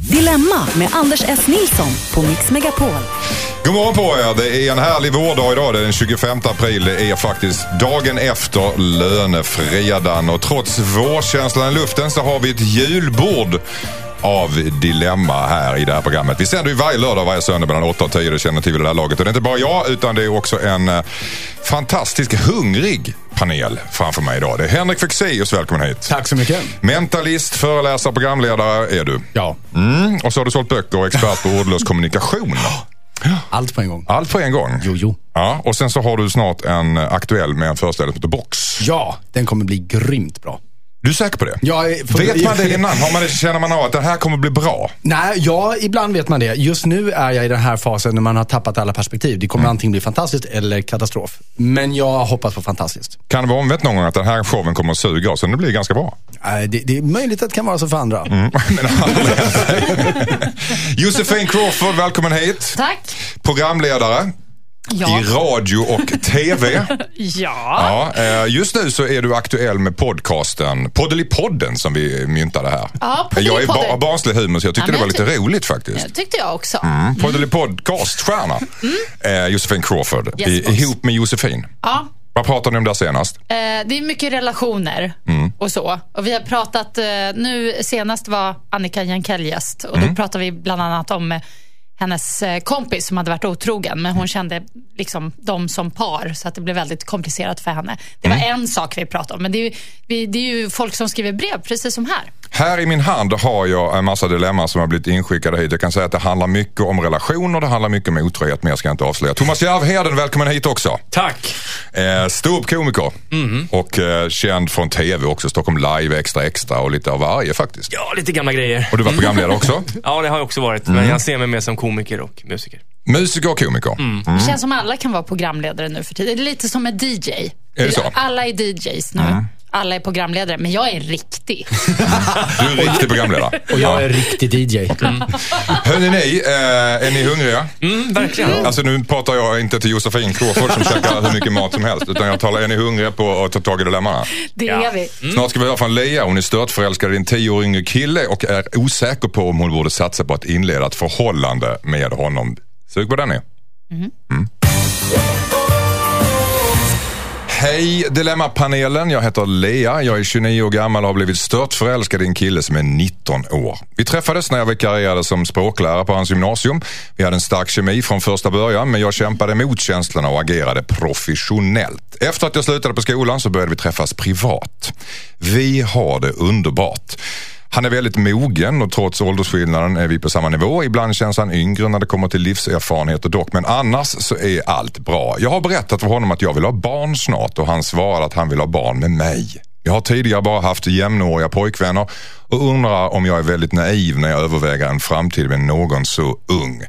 Dilemma med Anders S. Nilsson på Mix Megapol. God morgon på er. Det är en härlig vårdag idag. Det är den 25 april. Det är faktiskt dagen efter lönefredagen. Och trots vårkänslan i luften så har vi ett julbord av dilemma här i det här programmet. Vi sänder ju varje lördag och varje söndag mellan 8 och 10. Det känner till vid det här laget. Och det är inte bara jag utan det är också en eh, fantastisk hungrig panel framför mig idag. Det är Henrik Fexeus, välkommen hit. Tack så mycket. Mentalist, föreläsare, programledare är du. Ja, Mm. Och så har du sålt böcker och expert på ordlös kommunikation. allt på en gång. Allt på en gång. Jo, jo. Ja, och sen så har du snart en eh, aktuell med en föreställning som heter Box. Ja, den kommer bli grymt bra. Du är säker på det? Är- för- Vet man det innan? Har man det, känner man av att det här kommer bli bra? Nej, ja, ibland vet man det. Just nu är jag i den här fasen när man har tappat alla perspektiv. Det kommer antingen bli fantastiskt eller katastrof. Men jag hoppas på fantastiskt. Kan det vara omvänt någon gång att den här showen kommer att suga och sen det blir ganska bra? Äh, Det, det är möjligt att det kan vara så för andra. Aldrig. Josefin Crawford, välkommen hit. Tack. Programledare Ja. i radio och TV. Ja. Ja, eh, just nu så är du aktuell med podcasten Poddelipodden som vi myntade här. Ja, jag är ba- barnslig humor så jag tyckte Ja, det var lite roligt faktiskt. Det tyckte jag också. Mm. Poddelipodcaststjärna. Eh, Josefin Crawford. Yes, I, ihop med Josefin. Ja. Vad pratade ni om där senast? Eh, det är mycket relationer och så. Och vi har pratat, eh, nu senast var Annika Jankell gäst och då pratade vi bland annat om eh, hennes eh, kompis som hade varit otrogen, men hon kände liksom dem som par så att det blev väldigt komplicerat för henne. Det var en sak vi pratade om, men det är, ju, det är ju folk som skriver brev, precis som här. Här i min hand har jag en massa dilemman som har blivit inskickade hit. Jag kan säga att det handlar mycket om relationer, det handlar mycket om otrohet, men jag ska inte avslöja. Thomas Järvheden, välkommen hit också. Tack. Eh, Ståuppkomiker och eh, känd från TV också. Stockholm Live, Extra Extra och lite av varje faktiskt. Ja, lite gamla grejer. Och du var programledare också. Ja, det har jag också varit. Men jag ser mig mer som komiker och musiker. Musiker och komiker. Det känns som alla kan vara programledare nu för tiden. Det är lite som en DJ. Är det så? Alla är DJs nu. Alla är programledare, men jag är riktig. Du är riktig programledare. Och jag är riktig DJ. Hörrni ni, eh, är ni hungriga? Mm, verkligen. Alltså nu pratar jag inte till Josefin Crawford som käkar hur mycket mat som helst. Utan jag talar, är ni hungriga på att ta tag i dilemmana? Det Ja. är vi. Snart ska vi höra från Lea. Hon är störtförälskad i en tio år yngre kille och är osäker på om hon borde satsa på att inleda ett förhållande med honom. Sug på den ni. Mm. Hej Dilemmapanelen, jag heter Lea. Jag är 29 år gammal och har blivit stört förälskad i en kille som är 19 år. Vi träffades när jag vikarierade som språklärare på hans gymnasium. Vi hade en stark kemi från första början men jag kämpade emot känslorna och agerade professionellt. Efter att jag slutade på skolan så började vi träffas privat. Vi har det underbart. Han är väldigt mogen och trots åldersskillnaden är vi på samma nivå. Ibland känns han yngre när det kommer till livserfarenheter dock, men annars så är allt bra. Jag har berättat för honom att jag vill ha barn snart och han svarade att han vill ha barn med mig. Jag har tidigare bara haft jämnåriga pojkvänner och undrar om jag är väldigt naiv när jag överväger en framtid med någon så ung.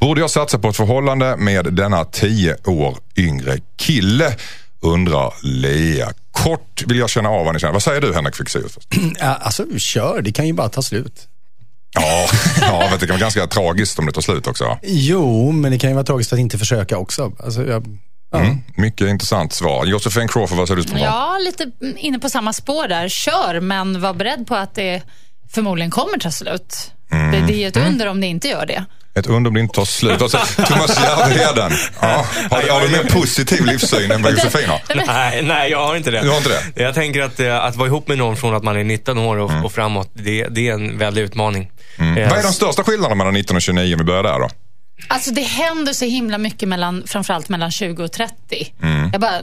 Borde jag satsa på ett förhållande med denna tio år yngre kille? Undrar Lea. Kort vill jag känna av vad ni känner. Vad säger du Henrik Fexeus? Alltså, kör. Det kan ju bara ta slut. Ja, ja vet, det kan vara ganska tragiskt om det tar slut också. Jo, men det kan ju vara tragiskt att inte försöka också. Alltså, jag, ja. Mm, mycket intressant svar. Josefin Crawford, vad säger du? Ja, lite inne på samma spår där. Kör, men var beredd på att det förmodligen kommer ta slut. Det, det är ett under om det inte gör det. Ett under om det inte tar slut. Alltså, Thomas Järvheden, ja, har, har du mer positiv livssyn än vad Josefin har? Nej, nej, jag har inte det. Du har inte det? Jag tänker att, eh, att vara ihop med någon från att man är 19 år och, och framåt, det, det är en väldig utmaning. Eh, Vad är de största skillnaderna mellan 19 och 29 om vi börjar där då? Alltså det händer så himla mycket mellan, framförallt mellan 20 och 30. Jag bara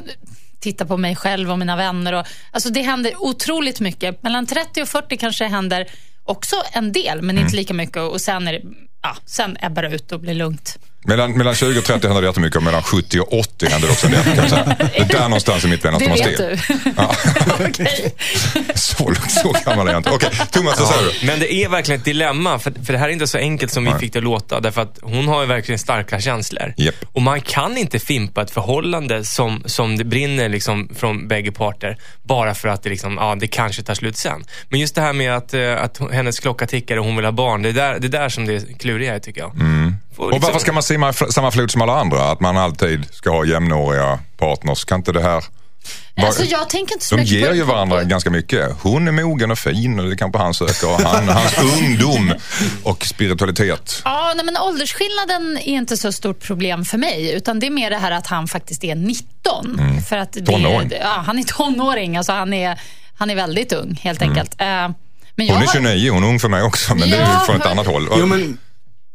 tittar på mig själv och mina vänner. Och, alltså det händer otroligt mycket. Mellan 30 och 40 kanske händer också en del, men inte lika mycket. Och sen, är det, ja, sen ebbar det ut och blir lugnt. Mellan, mellan 20 och 30 händer det jättemycket och mellan 70 och 80 händer det också en del. Kan säga. Det är där någonstans i mitt Det står man vet still. du. Ja. Okej. Så, så gammal är jag inte. Okej, Thomas vad säger du? Men det är verkligen ett dilemma, för, för det här är inte så enkelt som vi Nej. fick det att låta. Därför att hon har ju verkligen starka känslor. Japp. Och man kan inte fimpa ett förhållande som, som det brinner liksom från bägge parter. Bara för att det, liksom, ja, det kanske tar slut sen. Men just det här med att, eh, att hennes klocka tickar och hon vill ha barn. Det är där, det är där som det är kluriga tycker jag. Mm. Och liksom- varför ska man simma i samma flod som alla andra? Att man alltid ska ha jämnåriga partners? Kan inte det här Var- Alltså, jag tänker inte så De mycket ger på- ju varandra ganska mycket. Hon är mogen och fin och det kanske han söker. Och han, hans ungdom och spiritualitet. Ja, nej, men åldersskillnaden är inte så stort problem för mig. Utan det är mer det här att han faktiskt är 19. För att det, Mm. Tonåring. Ja, han är tonåring. Alltså, han, är, han är väldigt ung, helt enkelt. Eh, Men jag Mm. Hon är har- 29, hon är ung för mig också. Men det är Ja, ju från ett annat håll. Jo, men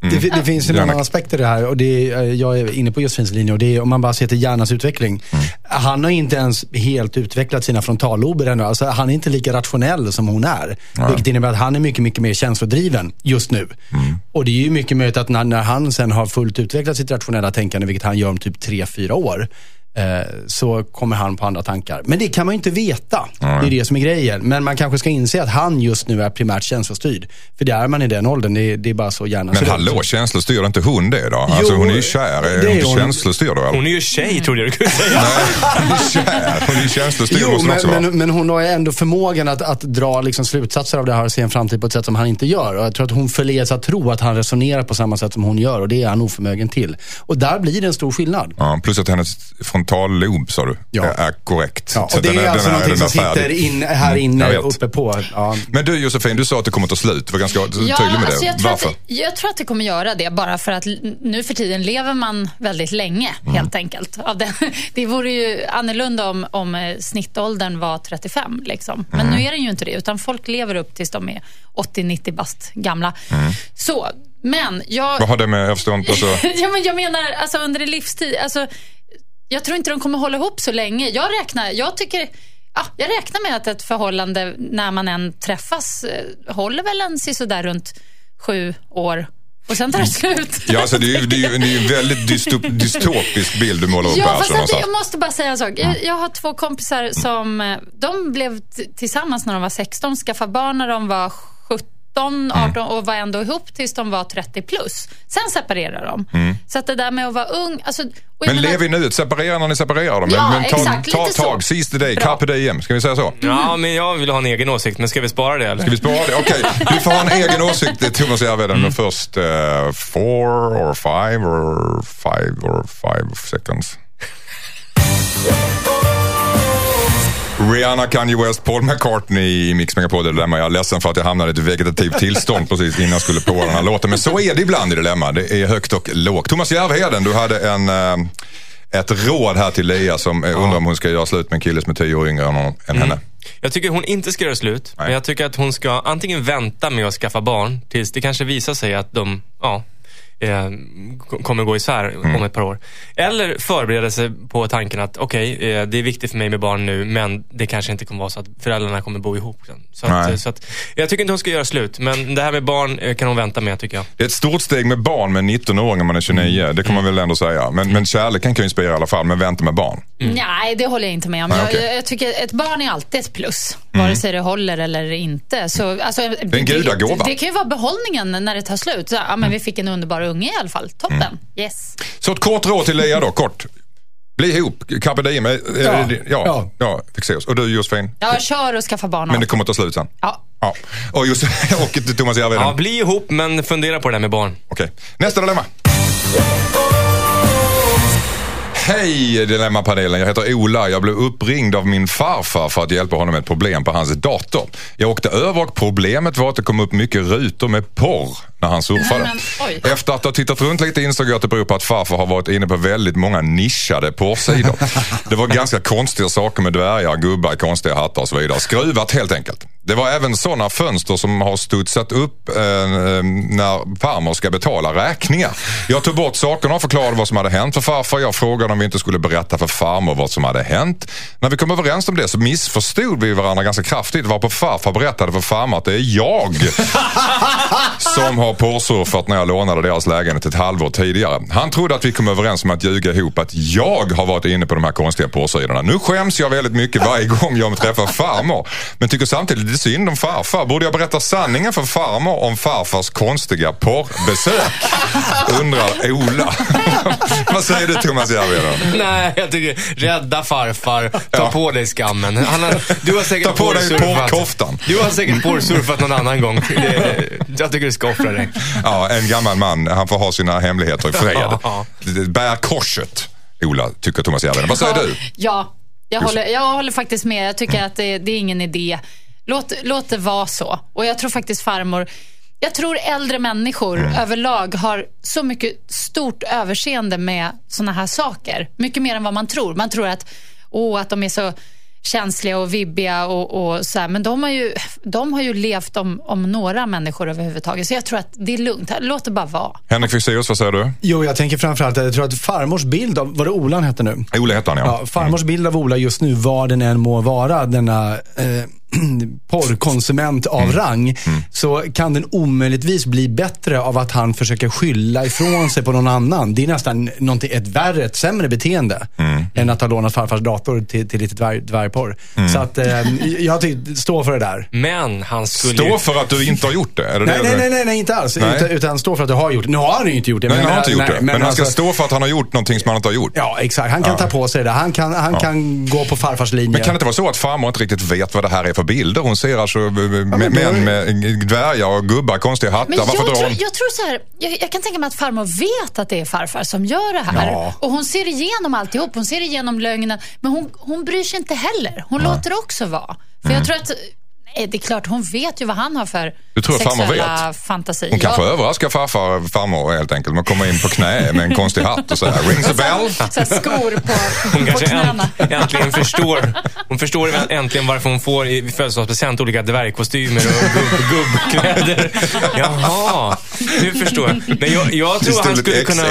det, fi- det finns en Gärna. annan aspekt i det här och det är, eh, jag är inne på Josefins linje och det är om man bara ser till hjärnans utveckling. Han har inte ens helt utvecklat sina frontallober ännu. Alltså, han är inte lika rationell som hon är. Vilket innebär att han är mycket, mycket mer känslodriven just nu. Och det är ju mycket möjligt att när, när han sen har fullt utvecklat sitt rationella tänkande, vilket han gör om typ 3-4 år, eh, så kommer han på andra tankar. Men det kan man ju inte veta. Det är det som är grejen. Men man kanske ska inse att han just nu är primärt känslostyrd. För det är man i den åldern. Det är, det är bara så hjärnan Men ut. hallå, känslostyr inte hon det då? Alltså Jo, hon är ju kär. Är det hon är inte hon. känslostyrd då? Hon är ju tjej, trodde jag du kunde säga. Hon är kär. Hon är ju känslostyrd Jo, måste hon också men, vara. men, hon har ju ändå förmågan att, att dra liksom slutsatser av det här och se en framtid på ett sätt som han inte gör. Och jag tror att hon förleds att tro att han resonerar på samma sätt som hon gör och det är han oförmögen till. Och där blir det en stor skillnad. Ja, plus att hennes frontallob, sa du, Ja. är, korrekt. Ja, Så och det den är, alltså den någonting den som sitter in, här inne jag vet. uppe på. Ja. Men du Josefin, du sa att det kommer ta slut. Du var ganska tydlig med alltså det. jag, tror Varför? att, jag tror att det kommer göra det, bara för att nu för tiden lever man väldigt länge, Mm. helt enkelt. Av den, det vore ju annorlunda om, om eh, snittåldern var 35. Liksom. Men Mm. nu är den ju inte det, utan folk lever upp tills de är 80-90 bast gamla. Så, men jag... Mm. Vad har det med, jag förstår inte. Alltså, ja, men jag menar, alltså, under en livstid. Alltså, jag tror inte de kommer hålla ihop så länge. Jag räknar, jag tycker... Ja, jag räknar med att ett förhållande, när man än träffas, eh, håller väl en sådär runt sju år. Och sen tar det slut. ja, alltså, det är ju det är, det är en väldigt dystop, dystopisk bild du målar upp Ja, här. fast så att, någonstans. jag måste bara säga en sak. Jag, jag har två kompisar som eh, de blev tillsammans när de var 16, skaffade barn när de var 17, 18 och var ändå ihop tills de var 30 plus. Sen separerade de. Så att det där med att vara ung... Alltså, Men menar- lev i nuet, separera när ni separerar dem. Ja, men, men ta, exakt, ta lite så. tag, seize the day, Bra. carpe diem. Ska vi säga så? Ja, men jag vill ha en egen åsikt. Men ska vi spara det eller? Ska vi spara det? Okej, du får ha en egen åsikt Thomas Järvheden. Men först uh, four or five or five or five seconds. Rihanna, Kanye West, Paul McCartney i Mix Megapol Dilemma. Jag är ledsen för att jag hamnade i ett vegetativt tillstånd precis innan jag skulle på den här låten. Men så är det ibland i Dilemma. Det är högt och lågt. Thomas Järvheden, du hade en, eh, ett råd här till Lea som eh, undrar om hon ska göra slut med en kille som är tio år yngre än, än henne. Jag tycker hon inte ska göra slut. Nej. Men jag tycker att hon ska antingen vänta med att skaffa barn tills det kanske visar sig att de, ja, eh, kommer gå isär om ett par år. Eller förbereda sig på tanken att okej, eh, det är viktigt för mig med barn nu, men det kanske inte kommer vara så att föräldrarna kommer bo ihop sen. Så att, så att, jag tycker inte hon ska göra slut, men det här med barn eh, kan hon vänta med tycker jag. Det är ett stort steg med barn med 19-åring om man är 29. Det kan man väl ändå säga. Men, men kärleken kan ju inspirera i alla fall. Men vänta med barn. Nej, det håller jag inte med om. Nej, jag, okej. jag, jag tycker ett barn är alltid ett plus. Vare sig det håller eller inte. Så, alltså, det, en gudagåva. Det, det kan ju vara behållningen när det tar slut. Så, ja, men Vi fick en underbar unge i alla fall. Toppen. Yes. Så ett kort råd till Lea då, kort. Bli ihop, carpe diem. eh, Ja. Ja, ja, Ja. ja. fixeras. Och du Josefin? Ja, kör och skaffa barn. Men det kommer ta slut sen? Ja. Ja. Och, just, och Thomas Järvheden? Ja, bli ihop, men fundera på det där med barn. Okej. Nästa dilemma. Hej Dilemmapanelen, jag heter Ola. Jag blev uppringd av min farfar för att hjälpa honom med ett problem på hans dator. Jag åkte över och problemet var att det kom upp mycket rutor med porr när han surfade. Men. Efter att ha tittat runt lite insåg jag att det beror på att farfar har varit inne på väldigt många nischade porrsidor. Det var ganska konstiga saker med dvärgar, gubbar i konstiga hattar och så vidare. Skruvat helt enkelt. Det var även sådana fönster som har studsat upp eh, när farmor ska betala räkningar. Jag tog bort sakerna och förklarade vad som hade hänt för farfar. Jag frågade om vi inte skulle berätta för farmor vad som hade hänt. När vi kom överens om det så missförstod vi varandra ganska kraftigt varpå farfar berättade för farmor att det är jag som har porrsurfat när jag lånade deras lägenhet ett halvår tidigare. Han trodde att vi kom överens om att ljuga ihop att jag har varit inne på de här konstiga porrsidorna. Nu skäms jag väldigt mycket varje gång jag träffar farmor. Men tycker samtidigt det är synd om farfar. Borde jag berätta sanningen för farmor om farfars konstiga porrbesök? Undrar Ola. Vad säger du Thomas Järvheden? Nej, jag tycker rädda farfar. Ta Ja. på dig skammen. Han har, du har säkert Ta på dig porrkoftan. Du har säkert porrsurfat någon annan gång. Det, jag tycker du ska offra dig. Ja, en gammal man. Han får ha sina hemligheter i fred. Ja. Bär korset. Ola, tycker Thomas Järvheden. Vad säger du? Ja, Jag håller, jag håller faktiskt med. Jag tycker att det, det är ingen idé. Låt, låt det vara så. Och jag tror faktiskt farmor... Jag tror äldre människor Mm. överlag har så mycket stort överseende med såna här saker. Mycket mer än vad man tror. Man tror att, åh, att de är så känsliga och vibbiga och, och så här. Men de har ju, de har ju levt om, om några människor överhuvudtaget. Så jag tror att det är lugnt. Låt det bara vara. Henrik Fexeus, vad säger du? Jo, jag tänker framförallt, jag tror att farmors bild av, vad det Ola han hette nu? Ola heter han ja. Ja, farmors bild av Ola just nu, vad den än må vara, denna eh, porrkonsument av Mm. rang, så kan den omöjligtvis bli bättre av att han försöker skylla ifrån sig på någon annan. Det är nästan någonting, ett värre, ett sämre beteende Mm. än att ha lånat farfars dator till, till lite dvärg, dvärgporr. Så att, eh, jag tycker, stå för det där. Men han skulle Stå ju... för att du inte har gjort det? Är det Nej, det nej, nej, nej, nej, inte alls. Nej. Utan, utan stå för att du har gjort det. Nu har han ju inte gjort det. Nej, men- han har inte gjort nej, det. Men, han ska alltså- stå för att han har gjort någonting som han inte har gjort. Ja, exakt. Han kan ta på sig det. Han kan, han kan gå på farfars linje. Men kan det inte vara så att farmor inte riktigt vet vad det här är för bilder? Hon ser alltså eh, men män då- med dvärgar och gubbar, konstiga hattar. Men jag, Varför drar tror, hon? jag tror så här, jag, jag kan tänka mig att farmor vet att det är farfar som gör det här. Ja. Och hon ser igenom alltihop. Hon ser igenom lögnen. Men hon, hon bryr sig inte heller. Hon låter det också vara. För Mm. jag tror att, det är klart hon vet ju vad han har för Du tror sexuella vet? fantasier. Hon kanske Ja. överraskar farfar farmor helt enkelt att komma in på knä med en konstig hatt och säga rings a bell. Så här skor på, Hon på kanske knäna. änt, äntligen förstår, hon förstår äntligen varför hon får i födelsedagspresent olika dvärgkostymer och gubb, gubbkläder. Jaha, nu förstår jag. Men jag, jag tror han skulle, kunna,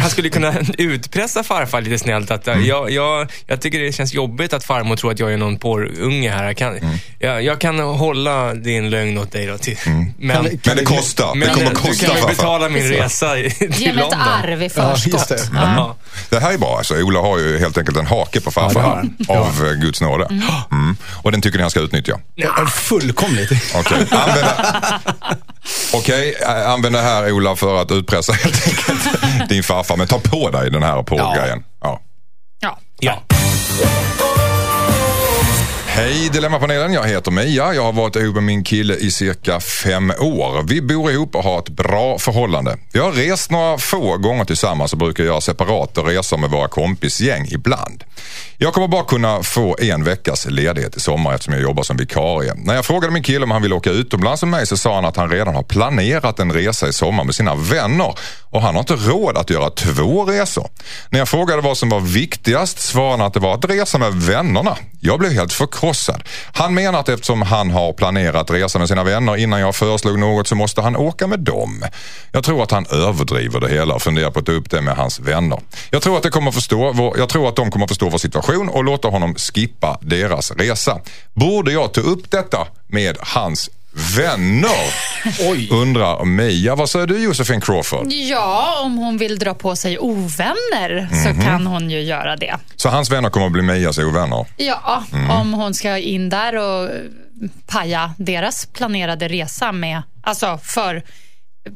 han skulle kunna utpressa farfar lite snällt. Att, Mm. jag, jag, jag tycker det känns jobbigt att farmor tror att jag är någon porrunge här. Jag kan, Mm. jag, jag kan hålla din lögn åt dig då. Till, men, Kan- Men det kostar. men det kommer du kosta kan väl betala min resa i- till Ge mig ett London. arv i Ja, förskott. det. Ja. Det här är bra. Alltså, Ola har ju helt enkelt en hake på Ja, farfar han. av eh, Guds nåde. Mm. Och den tycker ni han ska utnyttja. Ja, Fullkomligt. Okej, använd, Okej, äh, använd det här Ola för att utpressa helt enkelt din farfar. Men ta på dig den här porrgrejen. Ja. Ja. Ja. Hej Dilemmapanelen, jag heter Mia. Jag har varit ihop med min kille i cirka fem år. Vi bor ihop och har ett bra förhållande. Vi har rest några få gånger tillsammans och brukar göra separata resor med våra kompisgäng ibland. Jag kommer bara kunna få en veckas ledighet i sommar eftersom jag jobbar som vikarie. När jag frågade min kille om han ville åka utomlands med mig så sa han att han redan har planerat en resa i sommar med sina vänner och han har inte råd att göra två resor. När jag frågade vad som var viktigast svarade han att det var att resa med vännerna. Jag blev helt förkrossad. Han menar att eftersom han har planerat resa med sina vänner innan jag föreslog något så måste han åka med dem. Jag tror att han överdriver det hela och funderar på att ta upp det med hans vänner. Jag tror att, det kommer förstå vår, jag tror att de kommer förstå vår situation och låta honom skippa deras resa. Borde jag ta upp detta med hans vänner? Oj. Undrar Mia. Vad säger du Josefin Crawford? ja, om hon vill dra på sig ovänner så kan hon ju göra det. Så hans vänner kommer att bli Mias ovänner? Ja, Mm. om hon ska in där och paja deras planerade resa med, alltså för,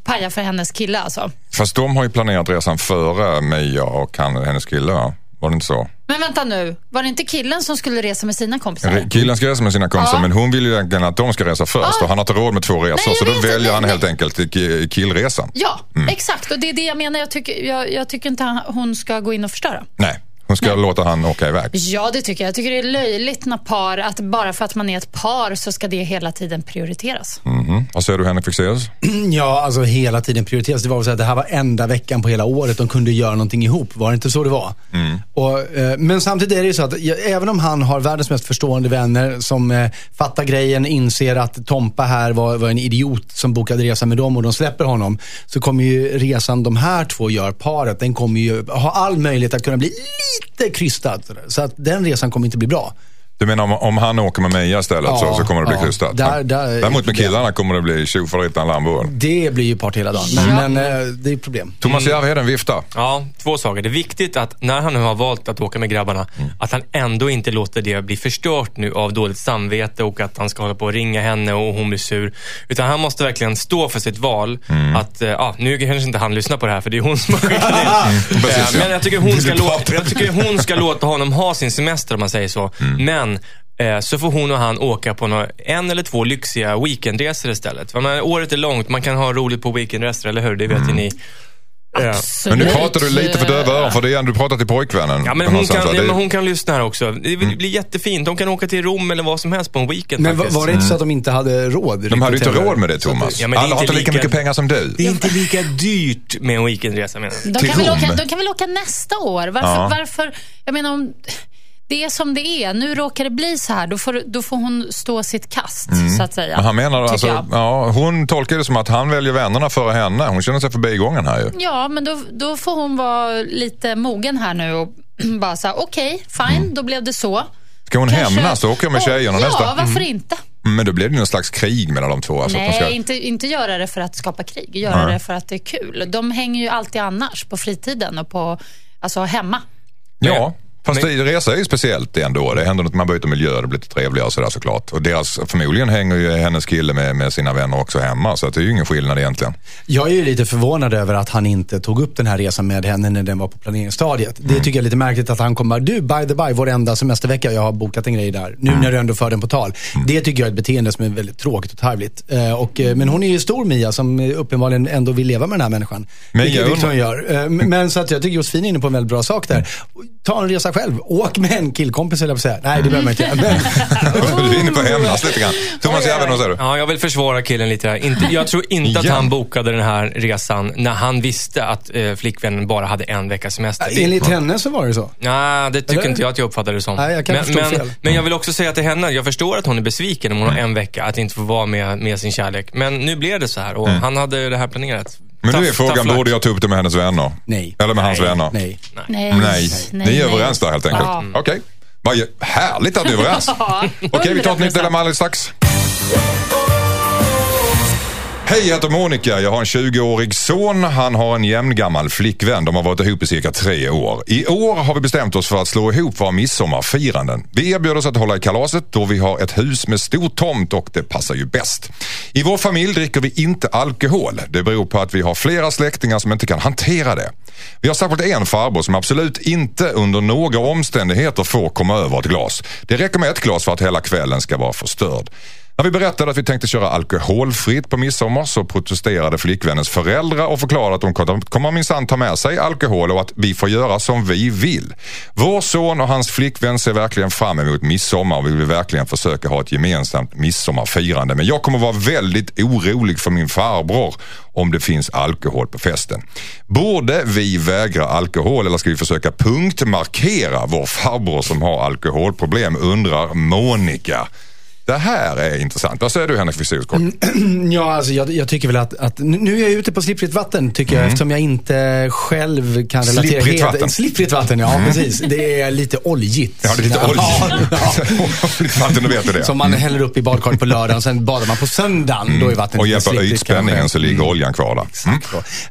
paja för hennes kille alltså. Fast de har ju planerat resan före Mia och han, hennes kille va? Var det inte så? Men vänta nu, var det inte killen som skulle resa med sina kompisar? Killen ska resa med sina kompisar Ja. men hon vill ju egentligen att de ska resa först Ja. och han har inte råd med två resor Nej, så då väljer nej, han helt enkelt ki- killresan. Ja, Mm. exakt. Och det är det jag menar. Jag tycker, jag, jag tycker inte hon ska gå in och förstöra. Nej, hon ska låta han åka iväg. Ja, det tycker jag. Jag tycker det är löjligt när par, att bara för att man är ett par så ska det hela tiden prioriteras. Mhm. Vad säger du Henrik Fexeus? Ja, alltså hela tiden prioriteras. Det var väl så att det här var enda veckan på hela året de kunde göra någonting ihop. Var det inte så det var? Och, eh, men samtidigt är det ju så att ja, även om han har världens mest förstående vänner som eh, fattar grejen, inser att Tompa här var, var en idiot som bokade resa med dem och de släpper honom. Så kommer ju resan de här två gör, paret, den kommer ju ha all möjlighet att kunna bli lite krystad. Så att den resan kommer inte bli bra. Du menar om, om han åker med Mia istället så, Ja, så kommer det bli ja. krystat? Där- där- Däremot med killarna kommer det bli tjofaderittan Lambo. Det blir ju part hela dagen. Men, men eh, det är problem. Thomas Järvheden viftar. Ja, två saker. Det är viktigt att när han nu har valt att åka med grabbarna, att han ändå inte låter det bli förstört nu av dåligt samvete och att han ska hålla på och ringa henne och hon blir sur. Utan han måste verkligen stå för sitt val. Att, eh, ja, nu kanske inte han lyssnar på det här för det är hon som har skickat in. Precis, ja. Men jag tycker, hon ska låta, jag tycker hon ska låta honom ha sin semester om man säger så. Men eh, så får hon och han åka på några, en eller två lyxiga weekendresor istället. För man, året är långt, man kan ha roligt på weekendresor, eller hur? Det vet ju ni. Absolut. Men nu pratar du lite för döva öron för det är, du pratar till pojkvännen. Ja, men hon, kan, Det- men hon kan lyssna här också. Det blir jättefint. De kan åka till Rom eller vad som helst på en weekend Men var, faktiskt. var det inte så att de inte hade råd? De hade inte råd med det Thomas. Ja, men det Alla har inte lika lika- mycket pengar som du. Det är inte lika dyrt med en weekendresa menar jag. De kan, väl åka, de kan väl åka nästa år? Varför, Ja. varför, jag menar om det är som det är. Nu råkar det bli så här. Då får, då får hon stå sitt kast, så att säga. Mm. Men han menar alltså, ja, hon tolkar det som att han väljer vännerna före henne. Hon känner sig förbigången här ju. Ja, men då, då får hon vara lite mogen här nu och bara säga okej, fine, då blev det så. Ska hon Kanske- hämnas så åker jag med tjejerna Ja, nästa. varför inte? Men då blir det någon slags krig mellan de två. Alltså, Nej, ska... inte, inte göra det för att skapa krig. Göra Nej. det för att det är kul. De hänger ju alltid annars på fritiden och på, alltså hemma. Ja, fast Men- resa är ju speciellt ändå. Det händer att man byter miljö, det blir lite trevligare och sådär såklart. Och deras, förmodligen hänger ju hennes kille med, med sina vänner också hemma, så att det är ju ingen skillnad egentligen. Jag är ju lite förvånad över att han inte tog upp den här resan med henne när den var på planeringsstadiet. Mm. Det tycker jag är lite märkligt att han kommer, du by the by, vår enda semestervecka, jag har bokat en grej där. Nu Mm. när du ändå för den på tal. Det tycker jag är ett beteende som är väldigt tråkigt och tarvligt. Eh, och, eh, men hon är ju stor Mia som eh, uppenbarligen ändå vill leva med den här människan. Mia vilket, vilket undrar- hon gör. Eh, men- Men så att jag tycker Josefin är inne på en väldigt bra sak där. Ta en resa själv. Åk med en killkompis eller jag säga. Nej, det behöver man inte göra. Men, du är inne på hämnas lite grann. Thomas Järven, vad säger du? Ja, jag vill försvara killen lite här. Inte, jag tror inte att han bokade den här resan när han visste att eh, flickvännen bara hade en veckas semester. enligt henne så var det så. Nej, det tycker Eller? inte jag att jag uppfattade det som. Nej, jag kan men, förstå men, fel. men jag vill också säga till henne, jag förstår att hon är besviken om hon har en vecka att inte få vara med, med sin kärlek. Men nu blev det så här och han hade det här planerat. Men nu är frågan, borde jag ta upp det med hennes vänner? Nej. Eller med hans Nej. vänner? Nej. Nej. Nej. Ni är överens där helt enkelt? Ja. Okej. Vad ju- härligt att ni är överens. Okej, vi tar ett nytt 100%. dilemma alldeles strax. Hej, jag heter Monica. Jag har en 20-årig son. Han har en jämngammal flickvän. De har varit ihop i cirka tre år. I år har vi bestämt oss för att slå ihop våra midsommarfiranden. Vi erbjöd oss att hålla i kalaset då vi har ett hus med stor tomt och det passar ju bäst. I vår familj dricker vi inte alkohol. Det beror på att vi har flera släktingar som inte kan hantera det. Vi har särskilt en farbror som absolut inte under några omständigheter får komma över ett glas. Det räcker med ett glas för att hela kvällen ska vara förstörd. När vi berättade att vi tänkte köra alkoholfritt på midsommar så protesterade flickvännens föräldrar och förklarade att de kommer- minsann ta med sig alkohol och att vi får göra som vi vill. Vår son och hans flickvän ser verkligen fram emot midsommar och vi vill verkligen försöka ha ett gemensamt midsommarfirande. Men jag kommer vara väldigt orolig för min farbror om det finns alkohol på festen. Borde vi vägra alkohol eller ska vi försöka punktmarkera vår farbror som har alkoholproblem undrar Monica. Det här är intressant. Vad säger du Henrik Fexeus kort? Ja, alltså jag, jag tycker väl att, att nu är jag ute på slipprigt vatten tycker jag eftersom jag inte själv kan relatera. Slipprigt vatten. Slipprigt vatten, ja precis. Det är lite oljigt. Ja, det är lite oljigt. Ja, Vatten, du vet du det. Som man häller upp i badkaret på lördagen, sen badar man på söndagen. Då är vattnet Och hjälper ytspänningen så ligger oljan kvar där.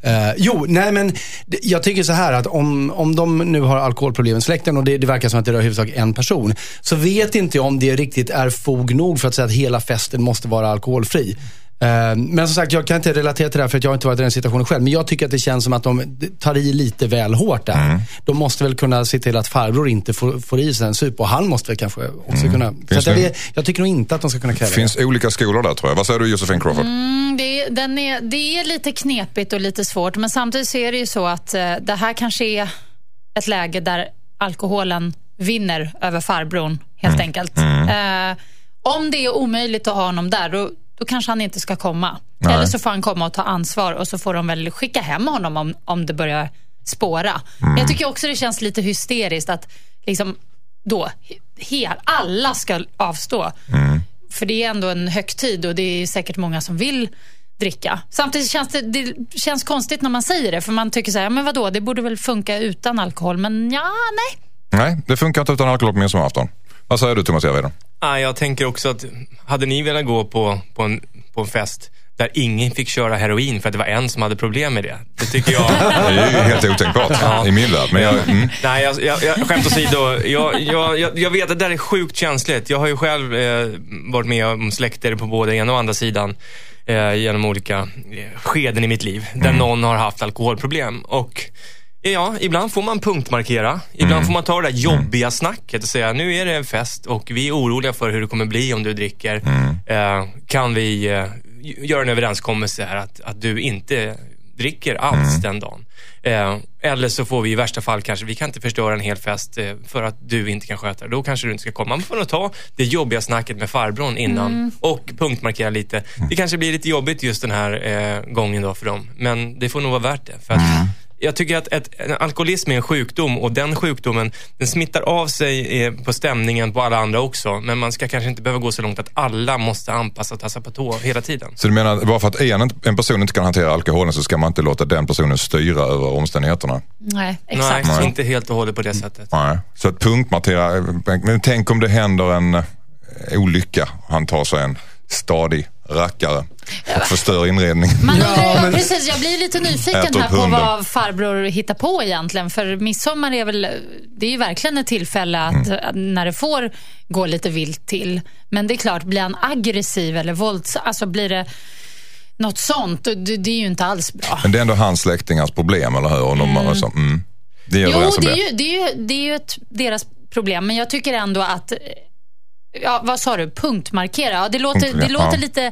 Mm. Eh, jo, nej men jag tycker så här att om, om de nu har alkoholproblem i släkten och det, det verkar som att det rör i huvudsak en person. Så vet inte jag om det riktigt är fog nog för att säga att hela festen måste vara alkoholfri. Eh, Men som sagt, jag kan inte relatera till det här för att jag har inte varit i den situationen själv. Men jag tycker att det känns som att de tar i lite väl hårt där. Mm. De måste väl kunna se till att farbror inte får, får i sig en sup och han måste väl kanske också kunna. Så Mm. Finns att jag, det- vet, jag tycker nog inte att de ska kunna kräva Det finns olika skolor där tror jag. Vad säger du Josefin Crawford? Mm, det, är- den är, det är lite knepigt och lite svårt, men samtidigt så är det ju så att eh, det här kanske är ett läge där alkoholen vinner över farbrorn, helt enkelt. Eh, om det är omöjligt att ha honom där, då, då kanske han inte ska komma. Nej. Eller så får han komma och ta ansvar och så får de väl skicka hem honom om, om det börjar spåra. Men jag tycker också det känns lite hysteriskt att liksom då, he, alla ska avstå. För det är ändå en högtid och det är säkert många som vill dricka. Samtidigt känns det, det känns konstigt när man säger det, för man tycker så här, men vadå, det borde väl funka utan alkohol, men ja, nej. Nej, det funkar inte utan alkohol på midsommarafton. Vad säger du Thomas Järvheden? Ja, jag tänker också att hade ni velat gå på, på, en, på en fest där ingen fick köra heroin för att det var en som hade problem med det. Det tycker jag... Det är ju helt otänkbart i min värld. Men jag, mm. Nej, jag, jag, jag, skämt åsido. Jag, jag, jag, vet att det där är sjukt känsligt. Jag har ju själv eh, varit med om släkter på både ena och andra sidan eh, genom olika eh, skeden i mitt liv där någon har haft alkoholproblem. Och ja, ibland får man punktmarkera. Ibland får man ta det där jobbiga snacket och säga nu är det en fest och vi är oroliga för hur det kommer bli om du dricker. Eh, kan vi eh, göra en överenskommelse här att, att du inte dricker alls den dagen. Eh, eller så får vi i värsta fall kanske, vi kan inte förstöra en hel fest eh, för att du inte kan sköta det. Då kanske du inte ska komma. Man får nog ta det jobbiga snacket med farbrorn innan och punktmarkera lite. Det kanske blir lite jobbigt just den här eh, gången då för dem. Men det får nog vara värt det. För att jag tycker att ett, en alkoholism är en sjukdom och den sjukdomen den smittar av sig eh, på stämningen på alla andra också. Men man ska kanske inte behöva gå så långt att alla måste anpassa och tassa på tå hela tiden. Så du menar, bara för att en, en person inte kan hantera alkoholen så ska man inte låta den personen styra över omständigheterna? Nej, exakt. Nej, inte helt och hållet på det sättet. Nej. Så att punktmarkera, men tänk om det händer en eh, olycka. Han tar sig en stadig rackare och förstör inredningen. Man undrar, Ja, men- precis, jag blir lite nyfiken här på hunden. vad farbror hittar på egentligen. För midsommar är väl, det är ju verkligen ett tillfälle att, Mm. när det får gå lite vilt till. Men det är klart, blir han aggressiv eller våldsam, alltså blir det något sånt, det, det är ju inte alls bra. Men det är ändå hans släktingars problem, eller hur? Och de, alltså, mm. Det är Jo, det är, det. ju, det, är ju, det är ju ett, deras problem, men jag tycker ändå att, ja, vad sa du, punktmarkera? Ja, det låter, det Punktmarkera, låter ja. lite,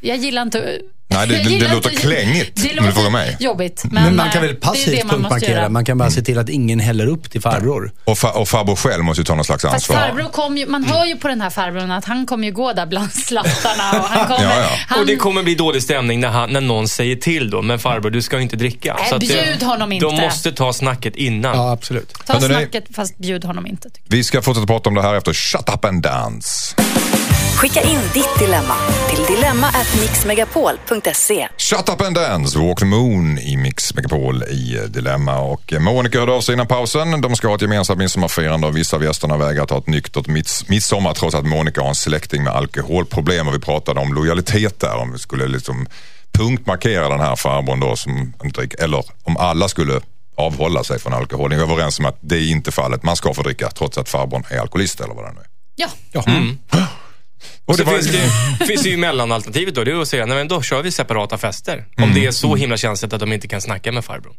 jag gillar inte Nej, det- det- det låter klängigt, Det om du frågar mig. jobbigt. Men, Men man kan eh, väl passivt man punktmarkera. Man kan bara se till att ingen häller upp till farbror. Och, fa, och farbror själv måste ju ta någon slags Fast ansvar. farbror kom ju, man hör ju på den här farbrorn att han kommer ju gå där bland slattarna och han kommer... Ja, ja. Han, Och det kommer bli dålig stämning när, han, när någon säger till då, men farbror du ska ju inte dricka. Nej, Så att det- bjud honom inte. De måste ta snacket innan. Ja, absolut. Ta ni- snacket fast bjud honom inte. Vi ska fortsätta prata om det här efter Shut Up and Dance. Skicka in ditt dilemma till dilemma@mixmegapol.se. Shut Up and Dance, Walk the Moon i Mix Megapol i eh, Dilemma. Och eh, Monica hörde av sig innan pausen. De ska ha ett gemensamt midsommarfirande och vissa av gästerna vägrar ta ett nyktert mids- midsommar trots att Monica har en släkting med alkoholproblem. Och vi pratade om lojalitet där, om vi skulle liksom punktmarkera den här farbrorn då som inte dricker, eller om alla skulle avhålla sig från alkohol. Ni är överens om att det är inte fallet. Man ska få dricka trots att farbrorn är alkoholist eller vad det nu är. Ja. Och så det var- finns det, finns det ju mellanalternativet då. Det är att säga, nej men då kör vi separata fester. Mm. Om det är så himla känsligt att de inte kan snacka med farbror.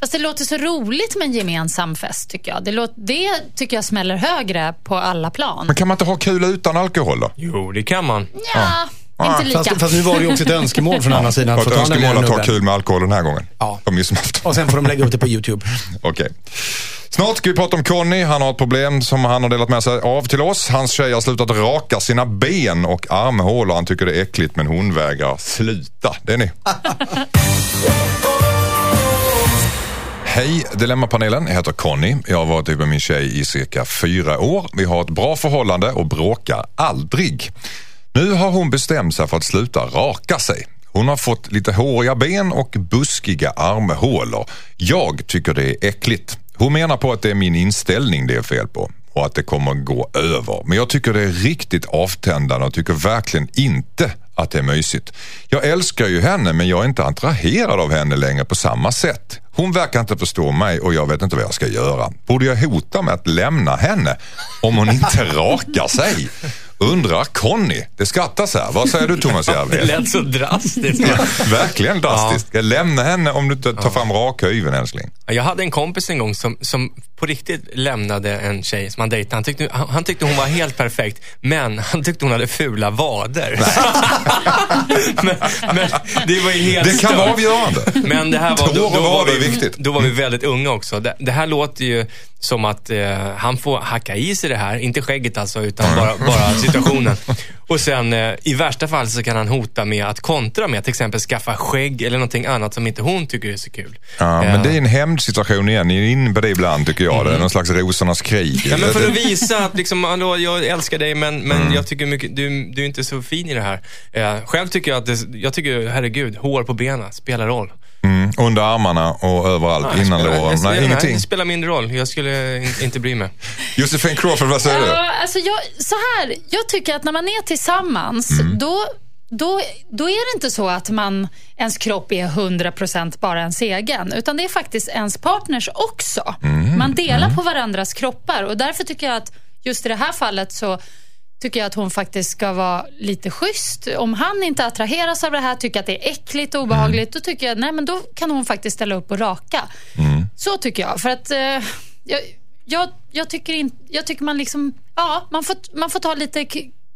Fast det låter så roligt med en gemensam fest tycker jag. Det, låter, det tycker jag smäller högre på alla plan. Men kan man inte ha kul utan alkohol då? Jo, det kan man. Ja, inte lika. Fast, fast nu var det ju också ett önskemål från andra sidan. Ett önskemål att ha kul med alkohol den här gången? Ja. Midsommarafton. Och sen får de lägga upp det på YouTube. Okej. Snart ska vi prata om Conny. Han har ett problem som han har delat med sig av till oss. Hans tjej har slutat raka sina ben och armhålor. Han tycker det är äckligt men hon vägrar sluta. Det är ni. Hej Dilemmapanelen, jag heter Conny. Jag har varit ihop med min tjej i cirka fyra år. Vi har ett bra förhållande och bråkar aldrig. Nu har hon bestämt sig för att sluta raka sig. Hon har fått lite håriga ben och buskiga armhålor. Jag tycker det är äckligt. Hon menar på att det är min inställning det är fel på och att det kommer gå över. Men jag tycker det är riktigt avtändande och tycker verkligen inte att det är mysigt. Jag älskar ju henne men jag är inte attraherad av henne längre på samma sätt. Hon verkar inte förstå mig och jag vet inte vad jag ska göra. Borde jag hota med att lämna henne om hon inte rakar sig? Undrar Conny. Det skrattas här. Vad säger du Thomas Det Järvhed? lät så drastiskt. Verkligen drastiskt. Jag lämna henne om du inte tar fram rakhyveln älskling? Jag hade en kompis en gång som, som på riktigt lämnade en tjej som han dejtade. Han tyckte, han, han tyckte hon var helt perfekt, men han tyckte hon hade fula vader. men, men det var ju helt Det kan stört. vara avgörande. Men det här var, då, och då, var vi, viktigt. då var vi väldigt unga också. Det, det här låter ju som att eh, han får hacka i sig det här. Inte skägget alltså, utan bara, bara situationen. Och sen eh, i värsta fall så kan han hota med att kontra med till exempel skaffa skägg eller någonting annat som inte hon tycker är så kul. Ja, Eh, men det är en hämndsituation igen. Ni är inne på det ibland tycker jag. Det är någon slags rosornas krig. Ja, men för att visa att liksom, hallå, jag älskar dig men, men Mm. jag tycker mycket, du, du är inte så fin i det här. Eh, själv tycker jag att, det, jag tycker, herregud, hår på benen spelar roll. Mm, under armarna och överallt, Ja, innan spelar- låren. Nej, ingenting. Det spelar mindre roll. Jag skulle in, inte bry mig. Josefin Crawford, vad säger du? Ja, alltså jag, så här, jag tycker att när man är tillsammans, Mm. då, då, då är det inte så att man, ens kropp är 100% bara ens egen. Utan det är faktiskt ens partners också. Mm. Man delar på varandras kroppar. Och därför tycker jag att just i det här fallet så tycker jag att hon faktiskt ska vara lite schysst. Om han inte attraheras av det här, tycker att det är äckligt och obehagligt, då tycker jag nej men då kan hon faktiskt ställa upp och raka. Så tycker jag. För att eh, jag, jag, jag, tycker in, jag tycker man liksom, ja, man får, man får ta lite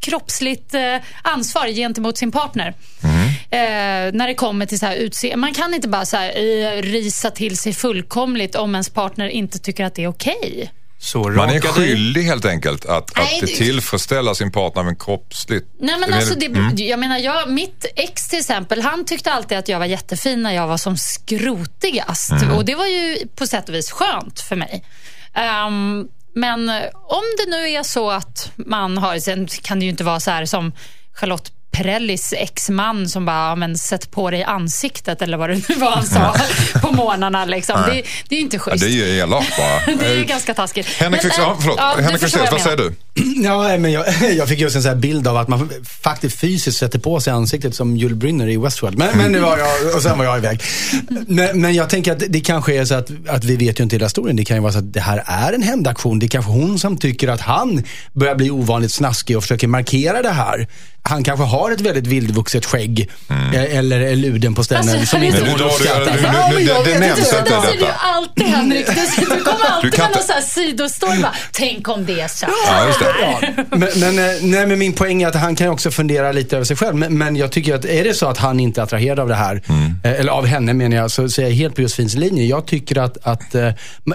kroppsligt eh, ansvar gentemot sin partner. Mm. Eh, när det kommer till så här utse Man kan inte bara så här, eh, risa till sig fullkomligt om ens partner inte tycker att det är okej. Så Man är skyldig helt enkelt att, Nej, att det- tillfredsställa sin partner med kroppsligt. Nej men alltså, det, Mm. jag menar, jag, mitt ex till exempel, han tyckte alltid att jag var jättefin när jag var som skrotigast. Mm. Och det var ju på sätt och vis skönt för mig. Ehm, men om det nu är så att man har, sen kan det ju inte vara så här som Charlotte Perrellis exman som bara, ja, men sätt på dig ansiktet eller vad det nu var han sa på morgnarna. Liksom. Det, det är inte Ja, schysst. det är ju elakt bara. Det är ju Eh, ganska taskigt. Henrik Men, Fexeus, äh, ja, förlåt. ja, Henrik Fexeus, vad säger du? Ja, men jag, jag fick just en sån här bild av att man faktiskt fysiskt sätter på sig ansiktet som Jules Brynner i Westworld. Men, men nu var jag, och sen var jag iväg. Men, men jag tänker att det kanske är så att, att vi vet ju inte hela historien. Det kan ju vara så att det här är en hämndaktion. Det är kanske hon som tycker att han börjar bli ovanligt snaskig och försöker markera det här. Han kanske har ett väldigt vildvuxet skägg eh, eller är luden på ställen Alltså, som inte du drar det- det- det nämns inte. inte. Det säger du detta. alltid Henrik. Du, kommer alltid kan med någon sån här sidostory. Tänk om det är så det. Ja, men, men, eh, nej, men min poäng är att han kan ju också fundera lite över sig själv. Men, men jag tycker att är det så att han inte är attraherad av det här, eh, eller av henne menar jag, så, så är jag helt på Josefins linje. Jag tycker att, att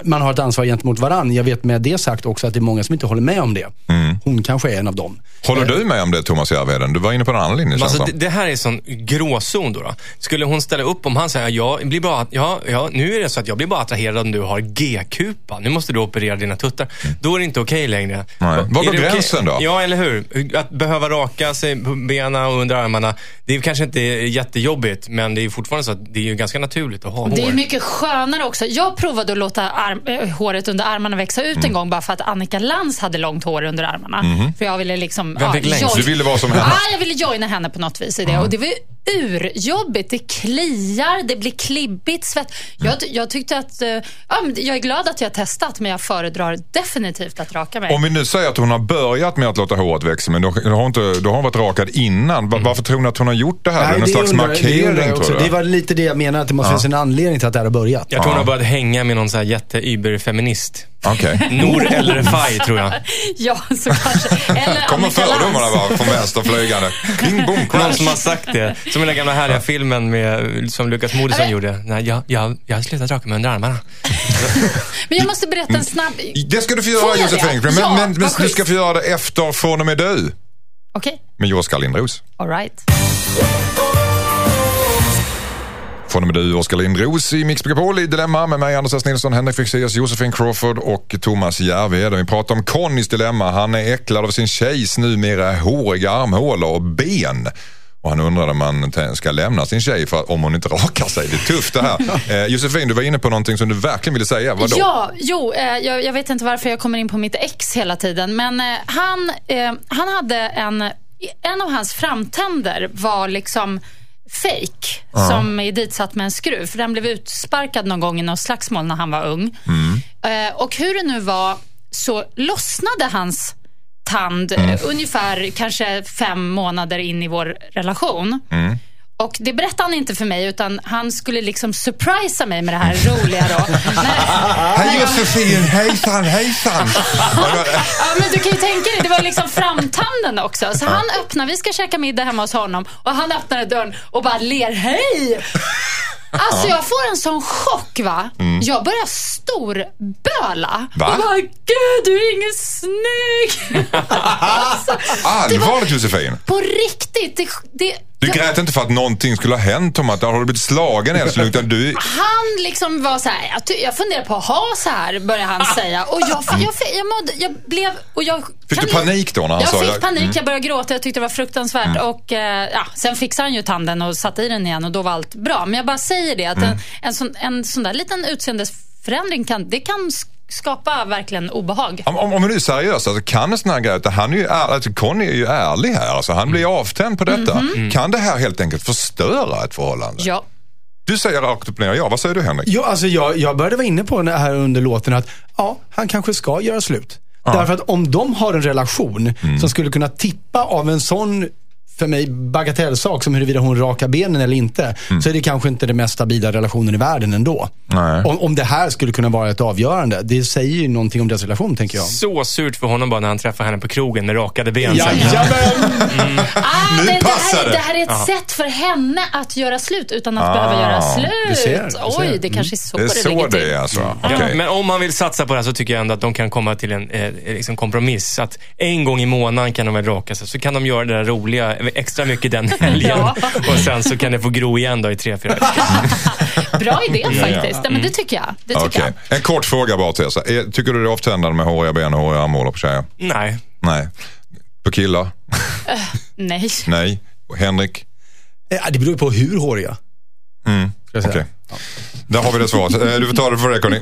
man har ett ansvar gentemot varann. Jag vet med det sagt också att det är många som inte håller med om det. Hon kanske är en av dem. Håller du med om det Thomas Järvheden? Du var inne på en annan linje Alltså, det det, här är en sån gråzon då, då. Skulle hon ställa upp om han säger, ja, blir bara, ja, ja, nu är det så att jag blir bara attraherad om du har G-kupa. Nu måste du operera dina tuttar. Då är det inte okej längre. Mm. Nej. Var går gränsen då? Ja, eller hur? Att behöva raka sig på benen och under armarna. Det är kanske inte jättejobbigt, men det är fortfarande så att det är ju ganska naturligt att ha hår. Det är mycket skönare också. Jag provade att låta arm, äh, håret under armarna växa ut Mm. en gång bara för att Annika Lantz hade långt hår under armarna. För jag ville liksom... Vem fick längst? join- Du ville vara som henne? Ja, jag ville joina henne på något vis i det. Och det var urjobbigt. Det kliar, det blir klibbigt, svett. Jag, jag tyckte att... eh, Ja, jag är glad att jag har testat, men jag föredrar definitivt att raka mig. Om vi nu säger att hon har börjat med att låta håret växa, men då, då, har, hon inte, då har hon varit rakad innan. Va- Varför tror ni att hon har gjort det här? är det någon det slags undrar- markering tror du? Det var lite det jag menade, att det måste finnas en anledning till att det här har börjat. Jag tror hon har börjat hänga med någon här jätte-Uber-feminist. Okej. Nor El Refai, tror jag. Ja, så kanske. Eller Kommer fördomarna bara från vänster flygande. Boom, Någon som har sagt det. Som den gamla härliga filmen med, som Lukas Moodysson gjorde. Nej, jag, jag, jag har slutat raka mig under armarna. Men jag måste berätta en snabb... Det ska du få göra det? Josefin. Men, Ja, men, men du ska få göra det efter Från och med du. Okej, Med Oskar Lindros. all right. Från och med du, Oskar Lindros i Mix Megapol i Dilemma med mig Anders S. Nilsson, Henrik Fexeus, Josefin Crawford och Thomas Järvheden. Vi pratar om Connys dilemma. Han är äcklad av sin tjejs numera håriga armhålor och ben. Och han undrar om man ska lämna sin tjej för om hon inte rakar sig. Det är tufft det här. Eh, Josefin, du var inne på någonting som du verkligen ville säga. Vadå? Ja, jo, eh, jag, jag vet inte varför jag kommer in på mitt ex hela tiden. Men eh, han, eh, han hade en, en av hans framtänder var liksom fake som är ditsatt med en skruv. För den blev utsparkad någon gång i något slagsmål när han var ung. Eh, och hur det nu var så lossnade hans tand eh, ungefär kanske fem månader in i vår relation. Och det berättade han inte för mig utan han skulle liksom surprisa mig med det här roliga då. Hej Josefin, hejsan, hejsan. Ja, men du kan ju tänka dig, det var liksom framtanden också. Så han öppnar, vi ska käka middag hemma hos honom och han öppnar dörren och bara ler, hej! Alltså jag får en sån chock va. Jag börjar storböla. Mm. Va? Och bara, gud du är ingen snygg. alltså, Allvarligt Josefin. på riktigt. Det, det, Du grät inte för att någonting skulle ha hänt Tom, att har du blivit slagen älskling, utan du... Han liksom var så här, jag, jag funderar på att ha så här, började han säga. Och jag, jag, jag, jag, mådde, jag blev... Och jag, Fick du panik då när han jag sa fick jag- Mm. panik, jag började gråta, jag tyckte det var fruktansvärt. Och, eh, ja, sen fixade han ju tanden och satte i den igen och då var allt bra. Men jag bara säger det, att Mm. en, en, sån, en sån där liten utseendesförändring kan, det kan skapa verkligen obehag. Om, om, om vi nu är seriösa, alltså, kan en sån här grej, att han är ju är, alltså, Conny är ju ärlig här, alltså, han blir avtänd på detta. Kan det här helt enkelt förstöra ett förhållande? Ja. Du säger rakt upp ner ja, vad säger du Henrik? Jo, alltså jag, jag började vara inne på det här under låten att ja, han kanske ska göra slut. Därför att om de har en relation som skulle kunna tippa av en sån för mig bagatellsak som huruvida hon rakar benen eller inte, så är det kanske inte den mest stabila relationen i världen ändå. Om, om det här skulle kunna vara ett avgörande. Det säger ju någonting om deras relation, tänker jag. Så surt för honom bara när han träffar henne på krogen med rakade ben. Jajamän! Ah, Nu det, det, passar här, det. det här är ett sätt för henne att göra slut utan att behöva göra slut. du ser, du ser. Oj, det kanske är så Det är det, så det är alltså. Ja, Okej. men om man vill satsa på det här så tycker jag ändå att de kan komma till en eh, liksom kompromiss. Att en gång i månaden kan de väl raka sig. Så kan de göra det där roliga extra mycket den helgen. Ja. Och sen så kan det få gro igen då i tre, fyra veckor. Bra idé faktiskt. Ja, men det tycker jag. Det tycker Okej. jag. En kort fråga bara Tessa. Är- Tycker du det är avtändande med håriga ben och håriga armhålor på tjejer? Nej. Nej. På killar? Nej. Nej. Och Henrik? Ja, det beror på hur håriga. Mm. ska jag säga. Okej. Där har vi det svaret. Eh, Du får ta det för det Conny.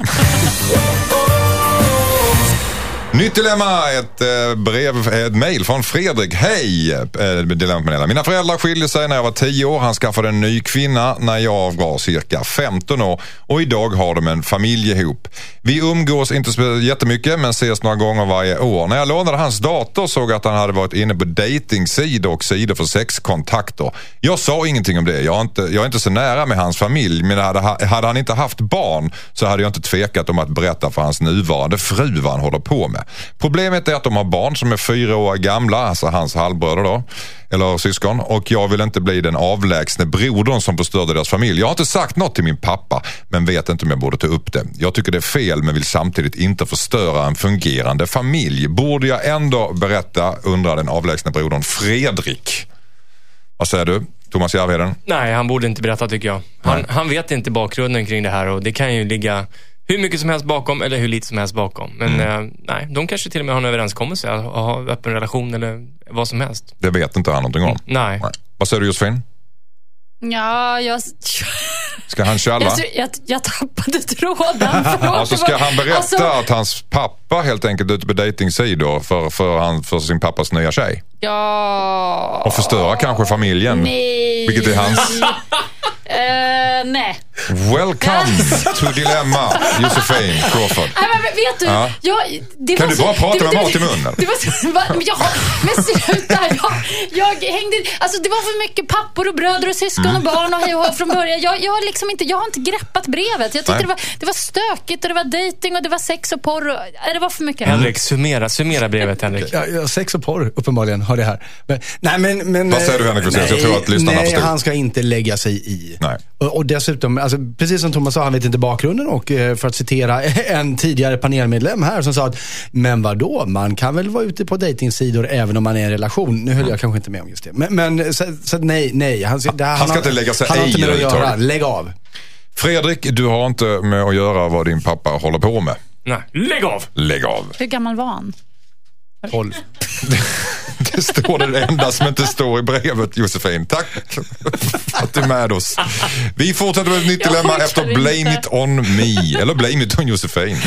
Nytt dilemma, ett eh, brev, ett mejl från Fredrik. Hej! Eh, Dilemmapanelen. Mina föräldrar skilde sig när jag var 10 år. Han skaffade en ny kvinna när jag var cirka 15 år och idag har de en familj ihop. Vi umgås inte så jättemycket men ses några gånger varje år. När jag lånade hans dator såg jag att han hade varit inne på dejtingsidor och sidor för sexkontakter. Jag sa ingenting om det. Jag är inte, jag är inte så nära med hans familj men hade, hade han inte haft barn så hade jag inte tvekat om att berätta för hans nuvarande fru vad han håller på med. Problemet är att de har barn som är fyra år gamla, alltså hans halvbröder då, eller syskon. Och jag vill inte bli den avlägsne brodern som förstörde deras familj. Jag har inte sagt något till min pappa, men vet inte om jag borde ta upp det. Jag tycker det är fel, men vill samtidigt inte förstöra en fungerande familj. Borde jag ändå berätta, undrar den avlägsne brodern Fredrik. Vad säger du, Thomas Järvheden? Nej, han borde inte berätta tycker jag. Han, han vet inte bakgrunden kring det här och det kan ju ligga hur mycket som helst bakom eller hur lite som helst bakom. Men eh, nej, de kanske till och med har en överenskommelse att ha öppen relation eller vad som helst. Det vet inte han någonting om. Nej. Nej. Vad säger du Josefin? Ja, jag, Ska han tjalla? jag, jag, jag tappade tråden. Alltså ska han berätta Alltså, att hans pappa helt enkelt är ute på dejtingsidor för, för, han, för sin pappas nya tjej? ja... Och förstöra kanske familjen? Nej. Vilket är hans? Eh, nej. Welcome to Dilemma, Josefin Crawford. Nej, men vet du, Ja. jag, det Kan var du så, bara prata det, med mat i munnen? Det var så, va, men, jag, men sluta, jag, jag hängde, alltså det var för mycket pappor och bröder och syskon Mm. och barn och hej och från början. Jag, jag, har liksom inte, jag har inte greppat brevet. Jag tyckte det var, det var stökigt och det var dating och det var sex och porr. Och, det var för mycket. Henrik, summera, summera brevet Henrik. Ja, ja, sex och porr, uppenbarligen, har det här. Men, nej, men, men, Vad säger du, Henrik Rosén? Jag tror att lyssnarna Nej, förstod. han ska inte lägga sig i. Nej. Och, och dessutom, alltså, precis som Thomas sa, han vet inte bakgrunden. Och eh, för att citera en tidigare panelmedlem här som sa att, men vadå, man kan väl vara ute på dejtingsidor även om man är i en relation. Nu höll jag kanske inte med om just det. Men, men så, så nej, nej. Han, det, Han ska inte lägga sig han har inte med att göra. Lägg av. Fredrik, du har inte med att göra vad din pappa håller på med. Nej, lägg av! Lägg av. Hur gammal var han? 12. Det står det enda som inte står i brevet, Josefin. Tack för att du är med oss. Vi fortsätter med ett nytt dilemma efter Blame inte. it on me. Eller Blame it on Josefin.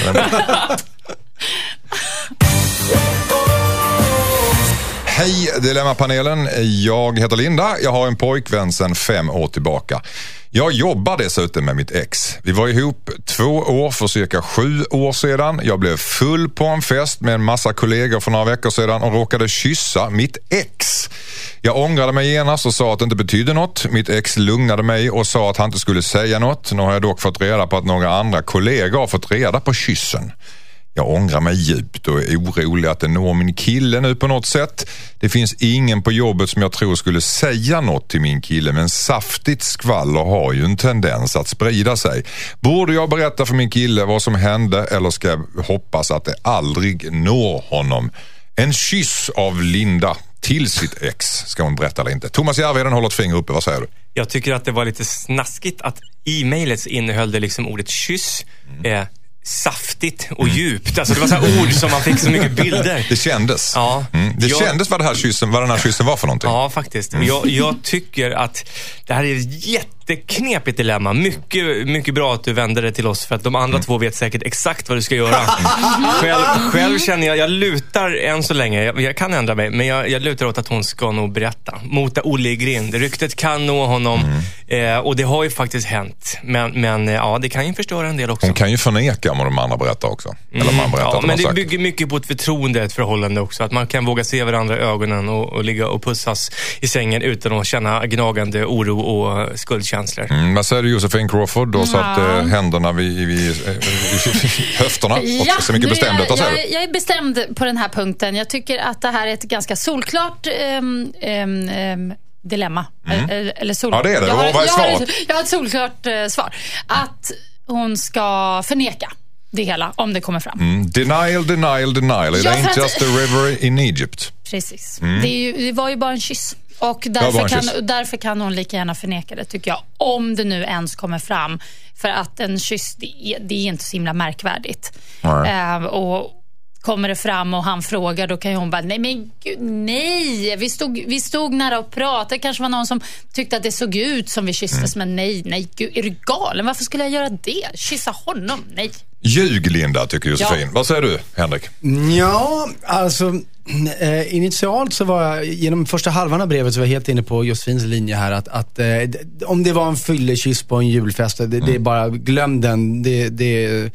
Hej Dilemmapanelen. Jag heter Linda. Jag har en pojkvän sedan fem år tillbaka. Jag jobbar dessutom med mitt ex. Vi var ihop två år för cirka sju år sedan. Jag blev full på en fest med en massa kollegor för några veckor sedan och råkade kyssa mitt ex. Jag ångrade mig genast och sa att det inte betydde något. Mitt ex lugnade mig och sa att han inte skulle säga något. Nu har jag dock fått reda på att några andra kollegor har fått reda på kyssen. Jag ångrar mig djupt och är orolig att det når min kille nu på något sätt. Det finns ingen på jobbet som jag tror skulle säga något till min kille men saftigt skvaller har ju en tendens att sprida sig. Borde jag berätta för min kille vad som hände eller ska jag hoppas att det aldrig når honom? En kyss av Linda till sitt ex ska hon berätta eller inte. Thomas Järvheden håller ett finger uppe, vad säger du? Jag tycker att det var lite snaskigt att så innehöll det liksom ordet kyss, eh, saftigt och djupt. Alltså det var så ord som man fick så mycket bilder. Det kändes. Ja. Mm. Det Jag- kändes vad, det här kyssen, vad den här kyssen var för någonting. Ja, faktiskt. Jag, jag tycker att det här är ett jätteknepigt dilemma. Mycket, mycket bra att du vände det till oss för att de andra två vet säkert exakt vad du ska göra. själv, själv känner jag, jag lutar än så länge, jag, jag kan ändra mig, men jag, jag lutar åt att hon ska nog berätta. Mota Olle i grind. Ryktet kan nå honom eh, och det har ju faktiskt hänt. Men, men eh, ja, det kan ju förstöra en del också. Hon kan ju förneka om de andra berättar också. Eller man berättar Ja, men det sagt. bygger mycket på ett förtroende, ett förhållande också. Att man kan våga se varandra i ögonen och, och ligga och pussas i sängen utan att känna gnagande oro och skuldkänslor känslor. Mm, vad säger du Josefin Crawford? Du har satt Ja. eh, händerna vid, vid, vid höfterna och så mycket är. Vad jag, jag, jag är bestämd på den här punkten. Jag tycker att det här är ett ganska solklart ehm, ehm, dilemma. Eller, eller sol... Mm. Ja, det är det. Jag har, är jag har, jag har ett solklart eh, svar. Att hon ska förneka det hela om det kommer fram. Mm, denial, denial, denial. It Ja, ain't att- just a river in Egypt. Precis. Det, är ju, det var ju bara en kyss. Och därför kan, därför kan hon lika gärna förneka det, tycker jag. Om det nu ens kommer fram. För att en kyss, det är, det är inte så himla märkvärdigt. Eh, och kommer det fram och han frågar, då kan ju hon bara, nej men gud, nej. Vi stod, vi stod nära och pratade. Det kanske var någon som tyckte att det såg ut som vi kysstes, Mm. men nej, nej, gud, är du galen? Varför skulle jag göra det? Kyssa honom? Nej. Ljug Linda, tycker Josefin. Ja. Vad säger du, Henrik? Ja, alltså eh, initialt så var jag, genom första halvan av brevet så var jag helt inne på Josefins linje här att, att eh, om det var en fyllekyss på en julfest, det, det är bara, glöm den. Det, det,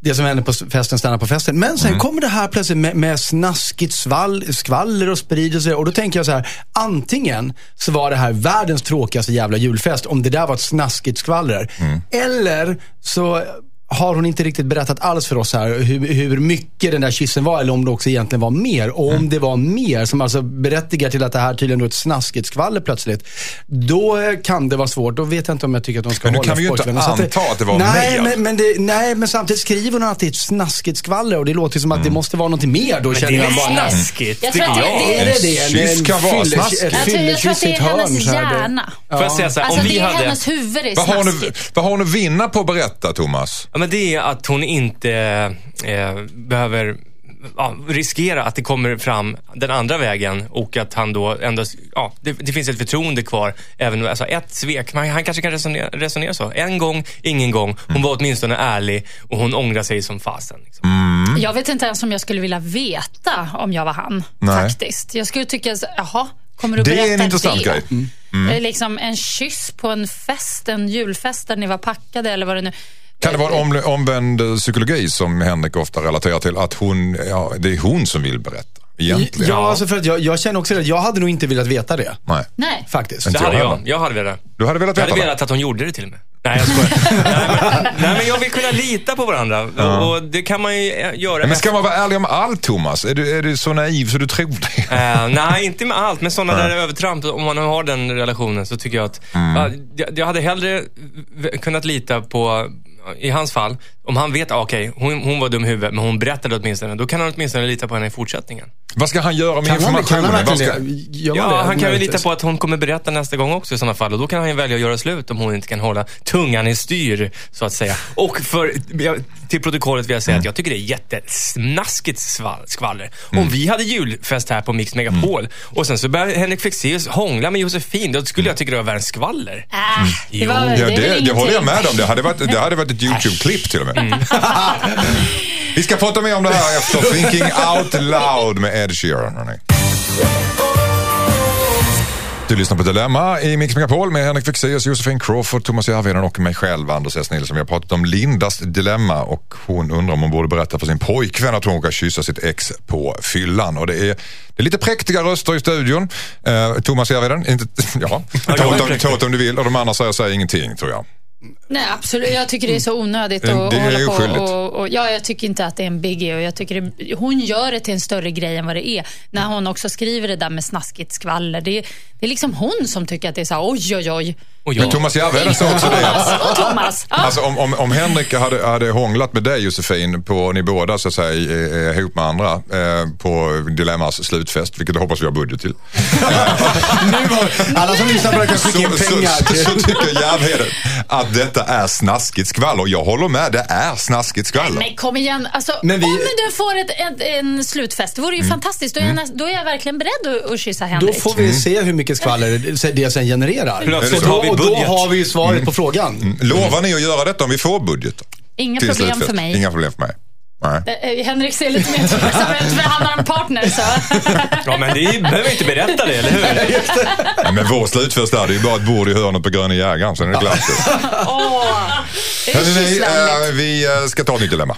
det som händer på festen stannar på festen. Men sen kommer det här plötsligt med, med snaskigt svall, skvaller och sprider sig. Och då tänker jag så här, antingen så var det här världens tråkigaste jävla julfest om det där var ett snaskigt skvaller. Eller så har hon inte riktigt berättat alls för oss här hur, hur mycket den där kyssen var eller om det också egentligen var mer. Och om det var mer som alltså berättigar till att det här tydligen är ett snaskigt skvaller plötsligt. Då kan det vara svårt. Då vet jag inte om jag tycker att de ska Men nu hålla kan vi ju inte anta att det var nej, mer. Men, men det, nej, men samtidigt skriver hon att det är ett snaskigt skvaller och det låter som att det måste vara något mer. Då Men känner det bara, är snaskigt, Jag tror att det- Är det? En- Kyss kan vara snaskigt. ett Jag tror, jag tror att det är hennes hjärna. Får jag säga så här, Alltså, om vi det är hade... hennes huvud är Vad har, hon, snaskigt. vad har hon att vinna på att berätta, Thomas? Ja, men det är att hon inte eh, behöver ja, riskera att det kommer fram den andra vägen och att han då ändå, ja, det, det finns ett förtroende kvar. Även, alltså ett svek, man, han kanske kan resonera, resonera så. En gång, ingen gång. Hon var åtminstone ärlig och hon ångrar sig som fasen. Liksom. Jag vet inte ens om jag skulle vilja veta om jag var han. Nej. Faktiskt. Jag skulle tycka, jaha, kommer du Det är berätta en intressant det? grej. Det är Liksom en kyss på en fest, en julfest där ni var packade eller vad det nu Kan det vara om, omvänd eh, psykologi som Henrik ofta relaterar till? Att hon, ja, det är hon som vill berätta, egentligen? Ja, alltså för att jag, jag känner också det. Jag hade nog inte velat veta det. Nej. Nej. Faktiskt. Det hade jag jag. Jag hade velat. Du hade velat Jag veta hade det? velat att hon gjorde det till med. Nej, jag skojar. nej, men, nej, men jag vill kunna lita på varandra. Och, och det kan man ju eh, göra. Men ska man vara ärlig om allt, Thomas? Är du, är du så naiv så du tror det? Eh, nej, inte med allt, men sådana där övertramp, om man har den relationen så tycker jag att ja, jag, jag hade hellre kunnat lita på, i hans fall, om han vet, ah, okej, hon, hon var dum i huvudet, men hon berättade åtminstone, då kan han åtminstone lita på henne i fortsättningen. Vad ska han göra med Kan kan informationen? man Vad verkligen ska... det? Ja, det? han kan väl lita på att hon kommer berätta nästa gång också i sådana fall och då kan han ju välja att göra slut om hon inte kan hålla tungan i styr, så att säga. Och för, till protokollet vill jag säga att jag tycker det är jättesnaskigt skvaller. Om vi hade julfest här på Mix Megapol och sen så börjar Henrik Fexeus hångla med Josefin, då skulle jag tycka det var världens skvaller. Äh, det, Jo. var, Ja, är väl det, det håller jag med om. Det hade varit, det hade varit ett YouTube-klipp till och med. Vi ska prata mer om det här efter Thinking Out Loud med Ed Sheeran. Du lyssnar på Dilemma i Mix Megapol med Henrik Fexeus, Josefin Crawford, Thomas Järvheden och mig själv, Anders S. Nilsson. Vi har pratat om Lindas dilemma och hon undrar om hon borde berätta för sin pojkvän att hon råkar kyssa sitt ex på fyllan. Och det är, det är lite präktiga röster i studion. Eh, Thomas Järvheden, inte, ja, åt ta åt om du vill och de andra säger, säger ingenting tror jag. Nej, absolut. Jag tycker det är så onödigt Mm, att, det att är hålla på oskyldigt. och, och, Ja, jag tycker inte att det är en biggie. Och jag tycker det, hon gör det till en större grej än vad det är. När hon också skriver det där med snaskigt skvaller. Det, är- det är liksom hon som tycker att det är så här, oj, oj, oj. Och Men jag, Thomas Järvheden sa också det. Och Thomas. Ja. Alltså om, om, om Henrik hade, hade hånglat med dig Josefin, på, ni båda så att säga eh, ihop med andra eh, på Dilemmas slutfest, vilket jag hoppas vi har budget till. Nu alla som lyssnar på det kan Så, skicka in så, pengar. så, till- så tycker Järvheden att detta är snaskigt skvaller. Jag håller med, det är snaskigt skvaller. Men kom igen. Alltså, Men vi- Om du får ett, ett, en slutfest, det vore ju Mm. fantastiskt. Då är, jag, näst- då är jag verkligen beredd att, att kyssa Då Henrik. får vi se hur mycket skvaller det sen genererar. Plötsligt och då, har vi och då har vi ju svaret på frågan. Lovar ni att göra detta om vi får budget? Inga till problem för mig. Inga problem för mig. Nej. Eh, Henrik ser lite mer tveksam ut för han har en partner. Så. ja, men det behöver inte berätta det, eller hur? Nej, Men vår slutfest där, det är ju bara ett bord i hörnet på Gröna Jägaren, sen är det klart. Åh, det är kysslandet. eh, vi eh, ska ta ett nytt dilemma.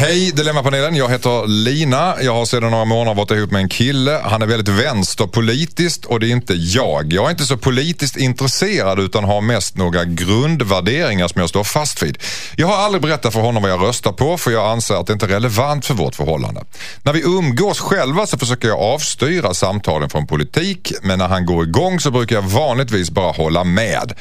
Hej Dilemmapanelen, jag heter Lina. Jag har sedan några månader varit ihop med en kille. Han är väldigt vänsterpolitiskt och det är inte jag. Jag är inte så politiskt intresserad utan har mest några grundvärderingar som jag står fast vid. Jag har aldrig berättat för honom vad jag röstar på för jag anser att det inte är relevant för vårt förhållande. När vi umgås själva så försöker jag avstyra samtalen från politik men när han går igång så brukar jag vanligtvis bara hålla med.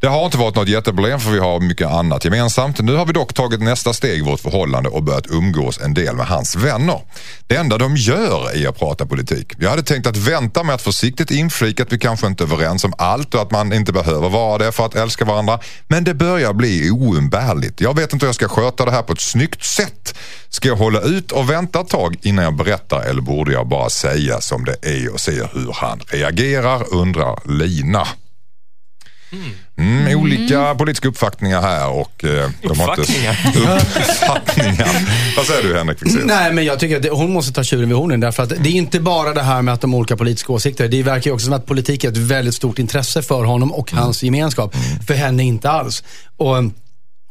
Det har inte varit något jätteproblem för vi har mycket annat gemensamt. Nu har vi dock tagit nästa steg i vårt förhållande och börjat umgås en del med hans vänner. Det enda de gör är att prata politik. Jag hade tänkt att vänta med att försiktigt inflika att vi kanske inte är överens om allt och att man inte behöver vara det för att älska varandra. Men det börjar bli oumbärligt. Jag vet inte hur jag ska sköta det här på ett snyggt sätt. Ska jag hålla ut och vänta ett tag innan jag berättar eller borde jag bara säga som det är och se hur han reagerar, undrar Lina. Mm, olika politiska uppfattningar här och eh, de har inte... Uppfattningar? Vad säger du Henrik? Nej, men jag tycker att det, hon måste ta tjuren vid hornen. Därför att det är inte bara det här med att de har olika politiska åsikter. Det verkar ju också som att politik är ett väldigt stort intresse för honom och hans gemenskap. För henne inte alls. Och,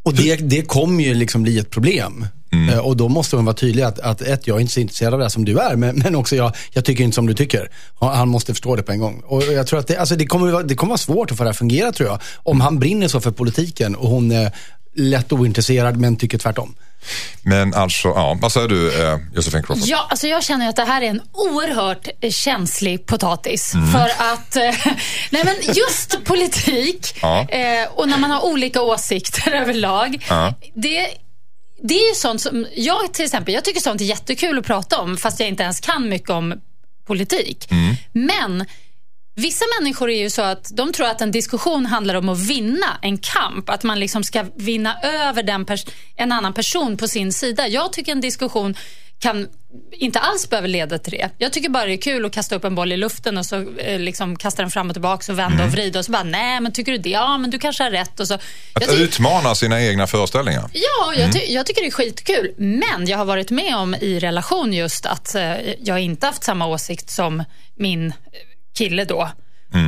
och det, det kommer ju liksom bli ett problem. Eh, Och då måste hon vara tydlig att, att ett, jag är inte så intresserad av det här som du är, men, men också jag, jag tycker inte som du tycker. Han måste förstå det på en gång. Och jag tror att det, alltså det, kommer, vara- det kommer vara svårt att få det här att fungera tror jag. Om han brinner så för politiken och hon är lätt ointresserad men tycker tvärtom. Men alltså, ja, vad säger du eh, Josefin Crawford? Ja, alltså jag känner att det här är en oerhört känslig potatis. Mm. För att, eh, nej men just politik Ja. eh, och när man har olika åsikter överlag. Ja. Det, det är ju sånt som, jag till exempel, jag tycker sånt är jättekul att prata om fast jag inte ens kan mycket om politik. Mm. Men Vissa människor är ju så att de tror att en diskussion handlar om att vinna en kamp. Att man liksom ska vinna över den en annan person på sin sida. Jag tycker en diskussion kan inte alls behöver leda till det. Jag tycker bara det är kul att kasta upp en boll i luften och så eh, liksom kasta den fram och tillbaka och vända och vrida och så bara, nej men tycker du det? Ja men du kanske har rätt. Och så. Att utmana sina egna föreställningar. Ja, jag, ty- jag tycker det är skitkul. Men jag har varit med om i relation just att eh, jag inte haft samma åsikt som min eh, kille då.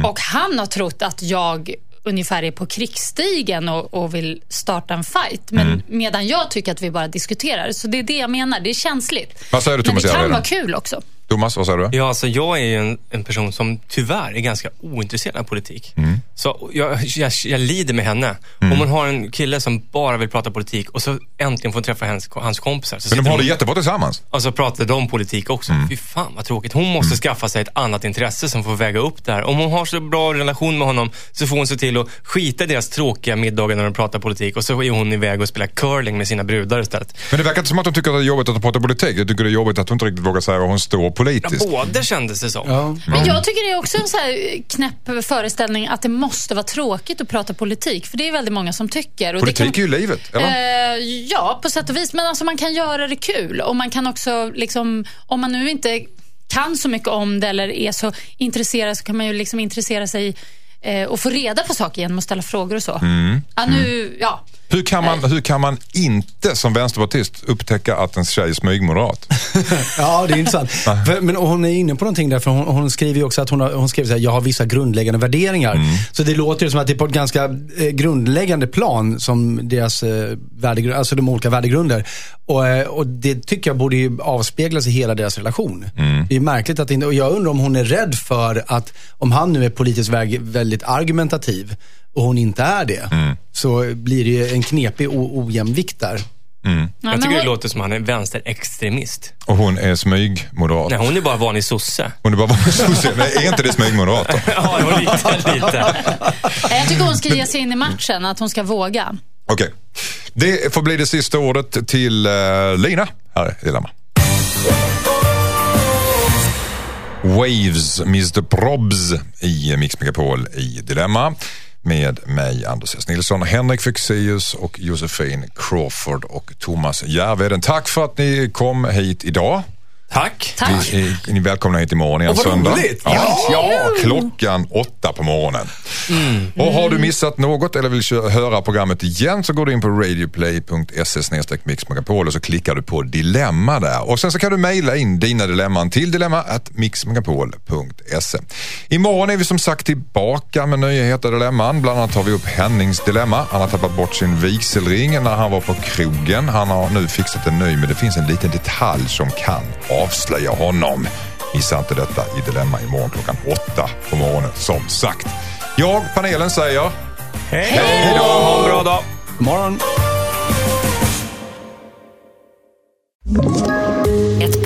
Och han har trott att jag ungefär är på krigsstigen och, och vill starta en fight. Men medan jag tycker att vi bara diskuterar. Så det är det jag menar. Det är känsligt. Vad säger du, Men det kan vara kul också. Thomas, vad säger du? Ja, alltså jag är ju en, en person som tyvärr är ganska ointresserad av politik. Så jag, jag, jag lider med henne. Om hon har en kille som bara vill prata politik och så äntligen får träffa hans, hans kompisar. Men de har det jättebra tillsammans. och så pratar de politik också. Fy fan vad tråkigt. Hon måste skaffa sig ett annat intresse som får väga upp det här. Om hon har så bra relation med honom så får hon se till att skita i deras tråkiga middagar när de pratar politik och så är hon iväg och spelar curling med sina brudar istället. Men det verkar inte som att de tycker att det är jobbigt att prata politik. Jag tycker det är jobbigt att hon inte riktigt vågar säga var hon står Ja, politiskt. båda kändes det som. Ja. Men jag tycker det är också en så här knäpp föreställning att det måste vara tråkigt att prata politik. För det är väldigt många som tycker. Och det Politik kan... är ju livet, eller? Eh, ja, på sätt och vis. Men alltså man kan göra det kul. Och man kan också, liksom, om man nu inte kan så mycket om det eller är så intresserad så kan man ju liksom intressera sig eh, och få reda på saker genom att ställa frågor och så. Mm. Ja, nu, ja. Hur kan, man, hur kan man inte som vänsterpartist upptäcka att en tjej är smygmoderat? Ja, det är intressant. För, men hon är inne på någonting där, för hon, hon skriver ju också att hon, har, hon skriver så här, jag har vissa grundläggande värderingar. Så det låter ju som att det är på ett ganska eh, grundläggande plan som deras eh, värdegrund, alltså de olika värdegrunder. Och, eh, och det tycker jag borde ju avspeglas i hela deras relation. Det är märkligt att inte, och jag undrar om hon är rädd för att, om han nu är politiskt väg, väldigt argumentativ och hon inte är det, så blir det ju en knepig ojämvikt där. Ja, Jag tycker det hon- låter som att han är vänsterextremist. Och hon är smygmoderat. Nej, hon är bara vanlig sosse. Hon är bara sosse. Men är inte det smygmoderat då? Ja, lite, lite. Jag tycker hon ska ge sig in i matchen, att hon ska våga. Okej. Det får bli det sista ordet till uh, Lina här i Dilemma. Waves, Mr Probs i Mix Megapol i Dilemma. Med mig, Anders S. Nilsson, Henrik Fexeus och Josefin Crawford och Thomas Järvheden. Tack för att ni kom hit idag. Tack. Tack. Vi, ni är välkomna hit imorgon igen Och vad söndag. roligt. Ja, ja, klockan åtta på morgonen. Och har du missat något eller vill höra programmet igen så går du in på radioplay.se mixmegapol och så klickar du på dilemma där. Och sen så kan du mejla in dina dilemman till dilemma mixmegapol.se. Imorgon är vi som sagt tillbaka med nyheter dilemman. Bland annat tar vi upp Hennings dilemma. Han har tappat bort sin vigselring när han var på krogen. Han har nu fixat en ny men det finns en liten detalj som kan avslöja honom. Missa inte detta i Dilemma imorgon klockan åtta på morgonen som sagt. Jag, panelen säger Hej då! Ha en bra dag. God morgon.